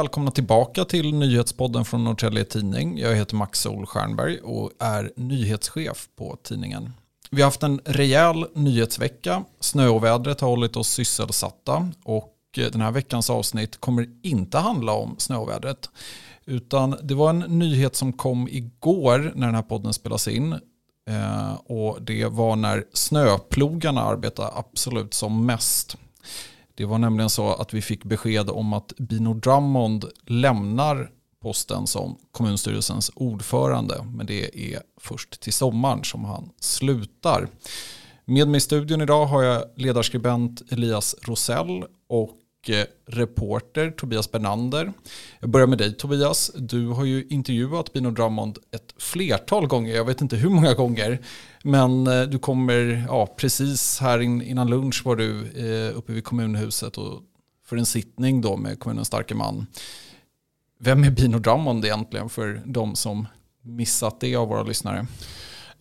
välkomna tillbaka till nyhetspodden från Norrtälje Tidning. Jag heter Max Sol Stjernberg och är nyhetschef på tidningen. Vi har haft en rejäl nyhetsvecka. Snöovädret har hållit oss sysselsatta och eh, den här veckans avsnitt kommer inte handla om snöovädret. Utan det var en nyhet som kom igår när den här podden spelas in. Eh, och det var när snöplogarna arbetade absolut som mest. Det var nämligen så att vi fick besked om att Bino Drummond lämnar posten som kommunstyrelsens ordförande. Men det är först till sommaren som han slutar. Med mig i studion idag har jag ledarskribent Elias Rosell och reporter Tobias Bernander. Jag börjar med dig Tobias. Du har ju intervjuat Bino Drummond ett flertal gånger, jag vet inte hur många gånger. Men eh, du kommer, ja precis här innan lunch var du eh, uppe vid kommunhuset och för en sittning då med kommunens starke man. Vem är Bino Drummond egentligen för de som missat det av våra lyssnare?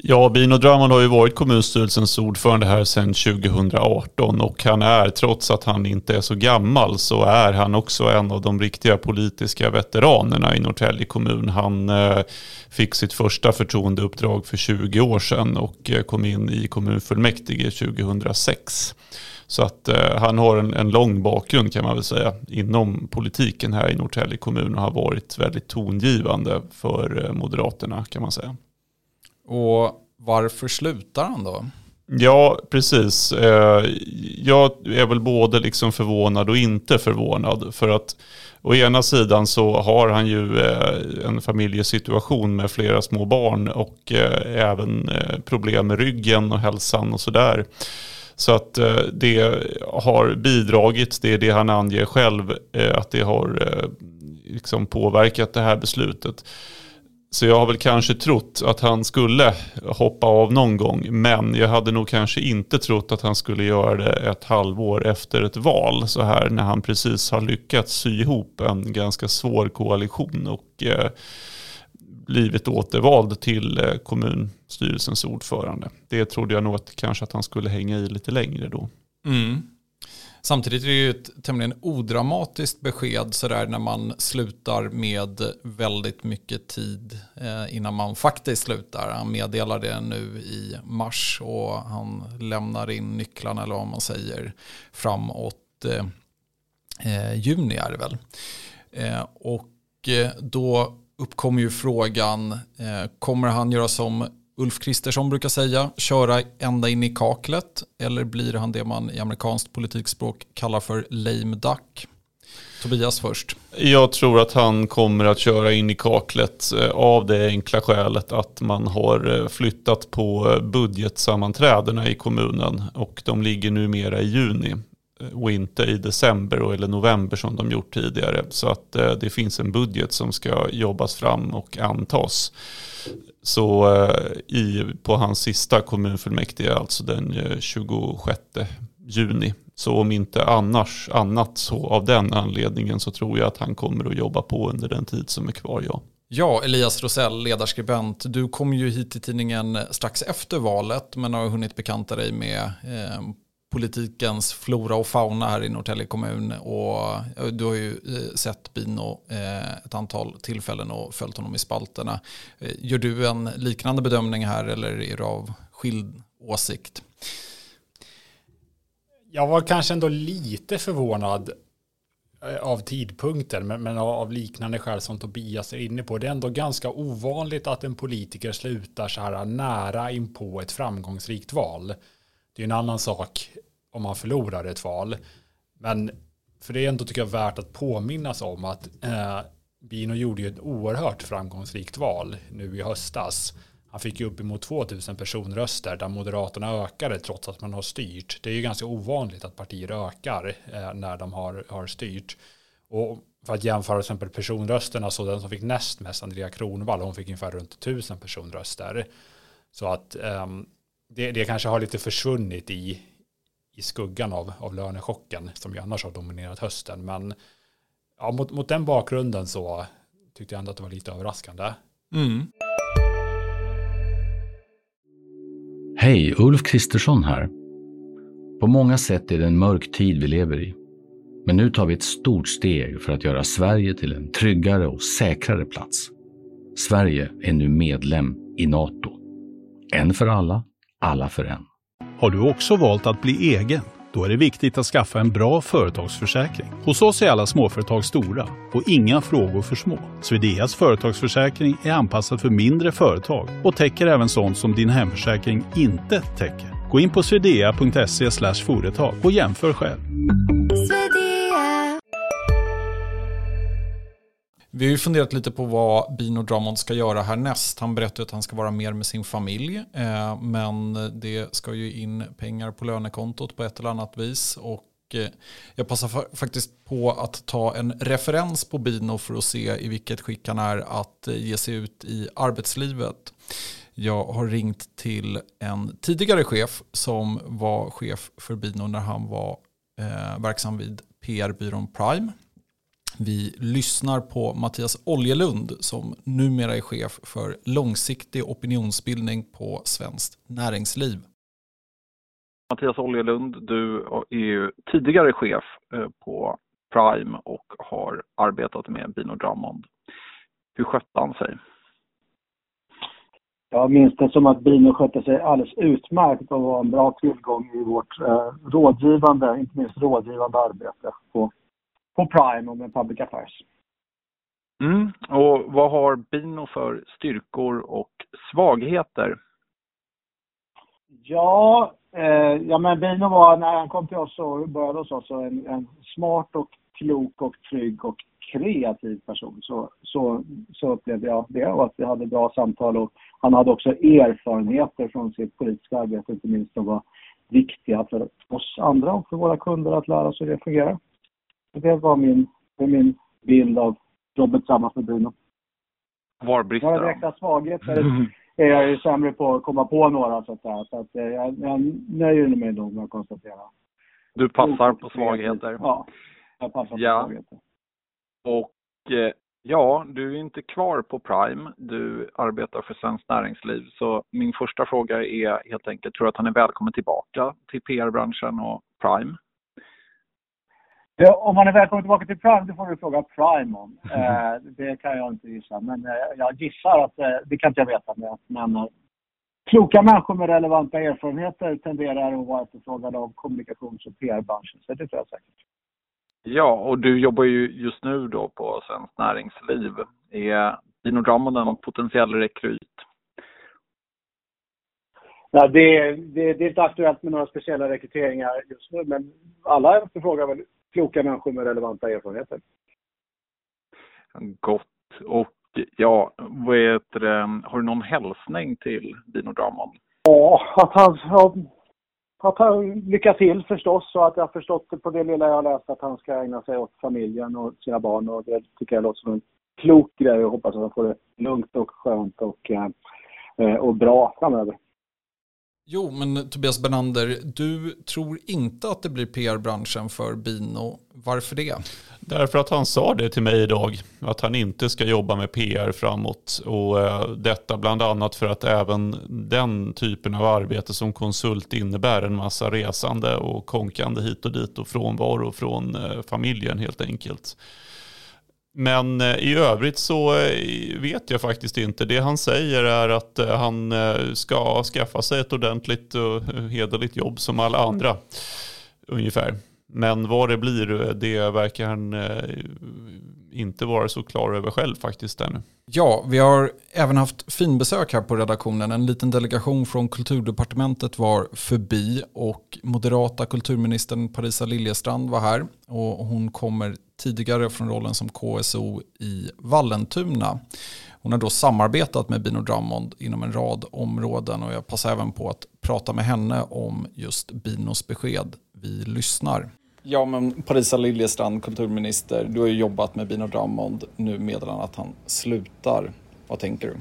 Ja, Bino Drummond har ju varit kommunstyrelsens ordförande här sedan 2018 och han är, trots att han inte är så gammal, så är han också en av de riktiga politiska veteranerna i Norrtälje kommun. Han eh, fick sitt första förtroendeuppdrag för 20 år sedan och eh, kom in i kommunfullmäktige 2006. Så att eh, han har en, en, lång bakgrund kan man väl säga inom politiken här i Norrtälje kommun och har varit väldigt tongivande för eh, Moderaterna kan man säga. Och varför slutar han då? Ja, precis. Eh, jag är väl både liksom förvånad och inte förvånad. För att å ena sidan så har han ju eh, en familjesituation med flera små barn och eh, även problem med ryggen och hälsan och sådär. Så att det har bidragit, det är det han anger själv, att det har liksom påverkat det här beslutet. Så jag har väl kanske trott att han skulle hoppa av någon gång. Men jag hade nog kanske inte trott att han skulle göra det ett halvår efter ett val. Så här när han precis har lyckats sy ihop en ganska svår koalition. Och eh, blivit återvald till eh, kommunstyrelsens ordförande. Det trodde jag nog att kanske att han skulle hänga i lite längre då. Mm. Samtidigt är det ju ett tämligen odramatiskt besked sådär när man slutar med väldigt mycket tid eh, innan man faktiskt slutar. Han meddelar det nu i mars och han lämnar in nycklarna eller vad man säger framåt eh, eh juni är det väl. Eh, och eh, då uppkommer ju frågan, eh, kommer han göra som Ulf Kristersson brukar säga, köra ända in i kaklet eller blir han det man i amerikanskt politikspråk kallar för lame duck? Tobias först. Jag tror att han kommer att köra in i kaklet eh, av det enkla skälet att man har eh, flyttat på eh, budgetsammanträdena i kommunen och de ligger numera i juni Eh, och inte i december eller november som de gjort tidigare. Så att eh, det finns en budget som ska jobbas fram och antas. Så eh, i, på hans sista kommunfullmäktige, alltså den 26 juni. Så om inte annars, annat så av den anledningen så tror jag att han kommer att jobba på under den tid som är kvar, ja. Ja, Elias Rosell, ledarskribent. Du kom ju hit till tidningen strax efter valet men har hunnit bekanta dig med eh, politikens flora och fauna här i Norrtälje kommun. Och du har ju eh, sett Bino eh, ett antal tillfällen och följt honom i spalterna. Eh, gör du en liknande bedömning här eller är du av skild åsikt? Jag var kanske ändå lite förvånad av tidpunkten, men, men av liknande skäl som Tobias är inne på. Det är ändå ganska ovanligt att en politiker slutar så här nära inpå ett framgångsrikt val. Det är en annan sak om man förlorar ett val. Men för det är ändå tycker jag värt att påminnas om att eh, Bino gjorde ju ett oerhört framgångsrikt val nu i höstas. Han fick ju uppemot 2000 personröster där Moderaterna ökade trots att man har styrt. Det är ju ganska ovanligt att partier ökar eh, när de har, har styrt. Och för att jämföra till exempel personrösterna så den som fick näst mest, Andrea Kronvall, hon fick ungefär runt 1000 personröster. Så att um, det, det kanske har lite försvunnit i, i skuggan av, av lönechocken som ju annars har dominerat hösten. Men ja, mot, mot den bakgrunden så tyckte jag ändå att det var lite överraskande. Mm. Hej, Ulf Kristersson här. På många sätt är det en mörk tid vi lever i. Men nu tar vi ett stort steg för att göra Sverige till en tryggare och säkrare plats. Sverige är nu medlem i Nato. En för alla, alla för en. Har du också valt att bli egen? Då är det viktigt att skaffa en bra företagsförsäkring. Hos oss är alla småföretag stora och inga frågor för små. Swedeas företagsförsäkring är anpassad för mindre företag och täcker även sånt som din hemförsäkring inte täcker. Gå in på swedea.se företag och jämför själv. Vi har ju funderat lite på vad Bino Drummond ska göra härnäst. Han berättar att han ska vara mer med sin familj. Eh, men det ska ju in pengar på lönekontot på ett eller annat vis. Och eh, jag passar faktiskt på att ta en referens på Bino för att se i vilket skick han är att eh, ge sig ut i arbetslivet. Jag har ringt till en tidigare chef som var chef för Bino när han var eh, verksam vid PR-byrån Prime. Vi lyssnar på Mattias Oljelund som numera är chef för långsiktig opinionsbildning på Svenskt Näringsliv. Mattias Oljelund, du är ju tidigare chef eh, på Prime och har arbetat med Bino Drummond. Hur skötte han sig? Jag minns det som att Bino skötte sig alldeles utmärkt och var en bra tillgång i vårt eh, rådgivande, inte minst rådgivande arbete på på Prime och med Public Affairs. Mm. Och vad har Bino för styrkor och svagheter? Ja, eh, ja men Bino var när han kom till oss och började hos oss en, en smart och klok och trygg och kreativ person. Så, så, så upplevde jag det och att vi hade bra samtal och han hade också erfarenheter från sitt politiska arbete, inte minst som var viktiga för oss andra och för våra kunder att lära sig hur det fungerar. Det var min, det min bild av jobbet tillsammans med Bruno. Var brister Några direkta svagheter mm. är jag ju sämre på att komma på några så att säga. Så att eh, jag, jag nöjer mig nog med att konstatera. Du passar på svagheter? Ja, jag passar på ja. svagheter. Och eh, ja, du är inte kvar på Prime. Du arbetar för Svenskt Näringsliv. Så min första fråga är helt enkelt, tror du att han är välkommen tillbaka till PR-branschen och Prime? Om man är välkommen tillbaka till Prime, det får du fråga Prime om. Eh, det kan jag inte gissa, men eh, jag gissar att eh, det kan inte jag veta. Med, men eh, kloka människor med relevanta erfarenheter tenderar att vara efterfrågade av kommunikations och PR-branschen, så det tror jag säkert. Ja, och du jobbar ju just nu då på Svenskt Näringsliv. Är Dino Drummond en potentiell rekryt? Ja, det, det, det, är inte aktuellt med några speciella rekryteringar just nu, men alla efterfrågar väl kloka människor med relevanta erfarenheter. Gott. Och ja, vad heter det, har du någon hälsning till Dino Drummond? Ja, att han, att han lycka till förstås och att jag har förstått på det lilla jag har läst att han ska ägna sig åt familjen och sina barn och det tycker jag låter som en klok grej och hoppas att han får det lugnt och skönt och, eh, och bra framöver. Jo, men Tobias Bernander, du tror inte att det blir PR-branschen för Bino. Varför det? Därför att han sa det till mig idag, att han inte ska jobba med PR framåt. Och eh, detta bland annat för att även den typen av arbete som konsult innebär en massa resande och konkande hit och dit och frånvaro från eh, familjen helt enkelt. Men eh, i övrigt så eh, vet jag faktiskt inte. Det han säger är att eh, han ska skaffa sig ett ordentligt och hederligt jobb som alla andra. Ungefär. Men vad det blir, eh, det verkar han eh, inte vara så klar över själv faktiskt ännu. Ja, vi har även haft finbesök här på redaktionen. En liten delegation från kulturdepartementet var förbi och moderata kulturministern Parisa Liljestrand var här och hon kommer tidigare från rollen som KSO i Vallentuna. Hon har då samarbetat med Bino Drummond inom en rad områden och jag passar även på att prata med henne om just Binos besked. Vi lyssnar. Ja, men Parisa Liljestrand, kulturminister, du har ju jobbat med Bino Drummond. Nu meddelar han att han slutar. Vad tänker du?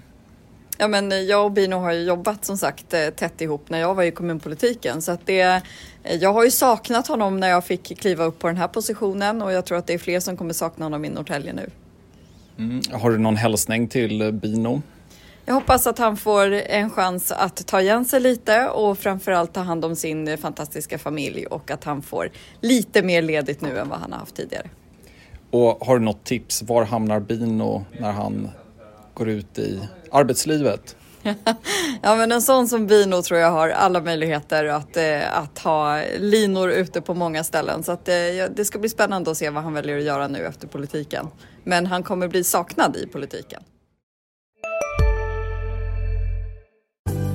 Ja, men jag och Bino har ju jobbat som sagt eh, tätt ihop när jag var i kommunpolitiken. Så att det, eh, jag har ju saknat honom när jag fick kliva upp på den här positionen och jag tror att det är fler som kommer sakna honom i Norrtälje nu. Mm. Har du någon hälsning till Bino? Jag hoppas att han får en chans att ta igen sig lite och framförallt ta hand om sin fantastiska familj och att han får lite mer ledigt nu än vad han har haft tidigare. Och har du något tips? Var hamnar Bino när han går ut i arbetslivet? ja, men en sån som Bino tror jag har alla möjligheter att, eh, att ha linor ute på många ställen. Så att, eh, det ska bli spännande att se vad han väljer att göra nu efter politiken. Men han kommer bli saknad i politiken.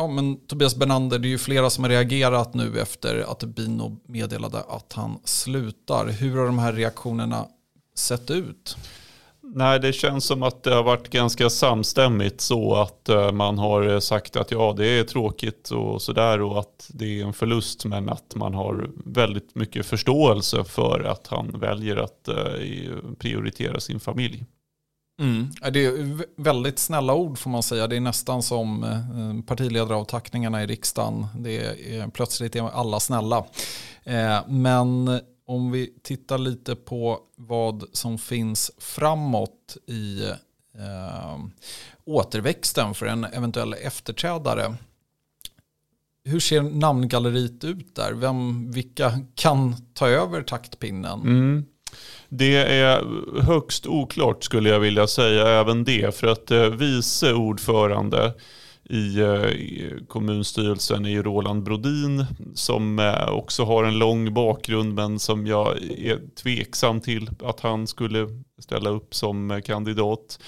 Ja, men Tobias Bernander, det är ju flera som har reagerat nu efter att Bino meddelade att han slutar. Hur har de här reaktionerna sett ut? Nej, det känns som att det har varit ganska samstämmigt så att eh, man har eh, sagt att ja, det är tråkigt och sådär och att det är en förlust men att man har väldigt mycket förståelse för att han väljer att eh, prioritera sin familj. Mm. Det är väldigt snälla ord får man säga. Det är nästan som eh, partiledaravtackningarna i riksdagen. Det är, plötsligt är alla snälla. Eh, men om vi tittar lite på vad som finns framåt i eh, återväxten för en eventuell efterträdare. Hur ser namngalleriet ut där? Vem, vilka kan ta över taktpinnen? Mm. Det är högst oklart skulle jag vilja säga även det. För att eh, vice ordförande i eh, kommunstyrelsen är Roland Brodin som eh, också har en lång bakgrund men som jag är tveksam till att han skulle ställa upp som kandidat.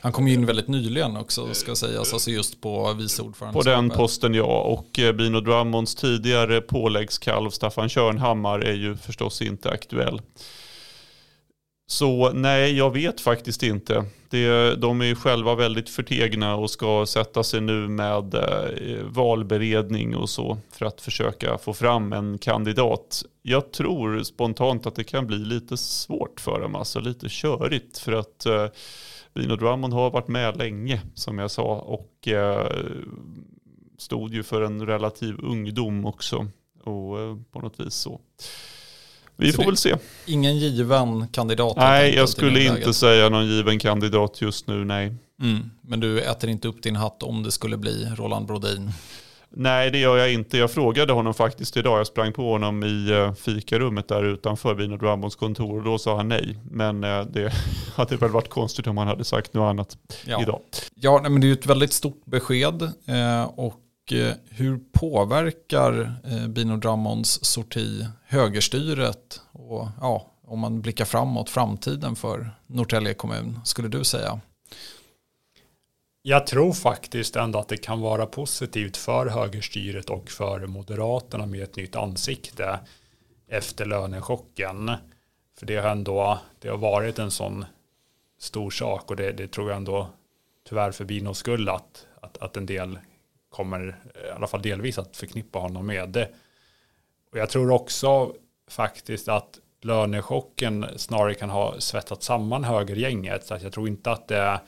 Han kom in väldigt nyligen också ska sägas, alltså just på vice ordförande. På den posten ja, och Bino Drummonds tidigare påläggskalv Staffan Körnhammar är ju förstås inte aktuell. Så nej, jag vet faktiskt inte. Det, de är själva väldigt förtegna och ska sätta sig nu med eh, valberedning och så för att försöka få fram en kandidat. Jag tror spontant att det kan bli lite svårt för dem, alltså lite körigt för att eh, Vino Drummond har varit med länge som jag sa och eh, stod ju för en relativ ungdom också och eh, på något vis så. Vi får väl se. Ingen given kandidat? Nej, jag skulle inte säga någon given kandidat just nu, nej. Mm, men du äter inte upp din hatt om det skulle bli Roland Brodin? Nej, det gör jag inte. Jag frågade honom faktiskt idag. Jag sprang på honom i eh, fikarummet där utanför Vino Drambons kontor och då sa han nej. Men eh, det hade väl varit konstigt om han hade sagt något annat ja. idag. Ja, men det är ju ett väldigt stort besked eh, och Eh, hur påverkar eh, Bino Drummonds sorti högerstyret och ja, om man blickar framåt framtiden för Norrtälje kommun skulle du säga? Jag tror faktiskt ändå att det kan vara positivt för högerstyret och för Moderaterna med ett nytt ansikte efter lönechocken. För det har ändå det har varit en sån stor sak och det, det tror jag ändå tyvärr för Binos skull att, att, att en del kommer eh, i alla fall delvis att förknippa honom med det. Och jag tror också faktiskt att lönechocken snarare kan ha svettat samman högergänget. Så att jag tror inte att det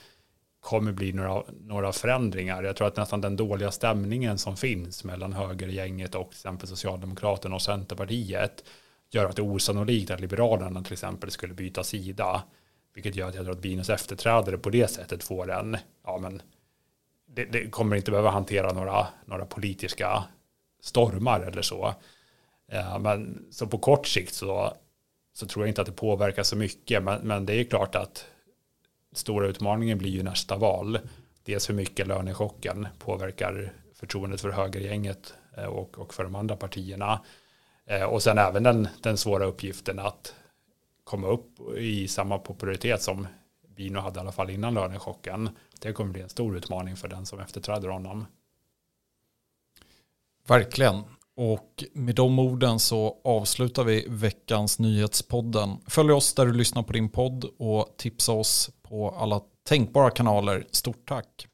kommer bli några, några förändringar. Jag tror att nästan den dåliga stämningen som finns mellan högergänget och till exempel Socialdemokraterna och Centerpartiet gör att det är osannolikt att Liberalerna till exempel skulle byta sida. Vilket gör att jag tror att Binos efterträdare på det sättet får en, ja men det, det, kommer inte behöva hantera några, några politiska stormar eller så. Eh, men så på kort sikt så, så tror jag inte att det påverkar så mycket. Men, men det är klart att stora utmaningen blir ju nästa val. Dels hur mycket lönechocken påverkar förtroendet för högergänget eh, och, och för de andra partierna. Eh, och sen även den, den svåra uppgiften att komma upp i samma popularitet som Bino hade i alla fall innan lönechocken. Det kommer bli en stor utmaning för den som efterträder honom. Verkligen. Och med de orden så avslutar vi veckans nyhetspodden. Följ oss där du lyssnar på din podd och tipsa oss på alla tänkbara kanaler. Stort tack!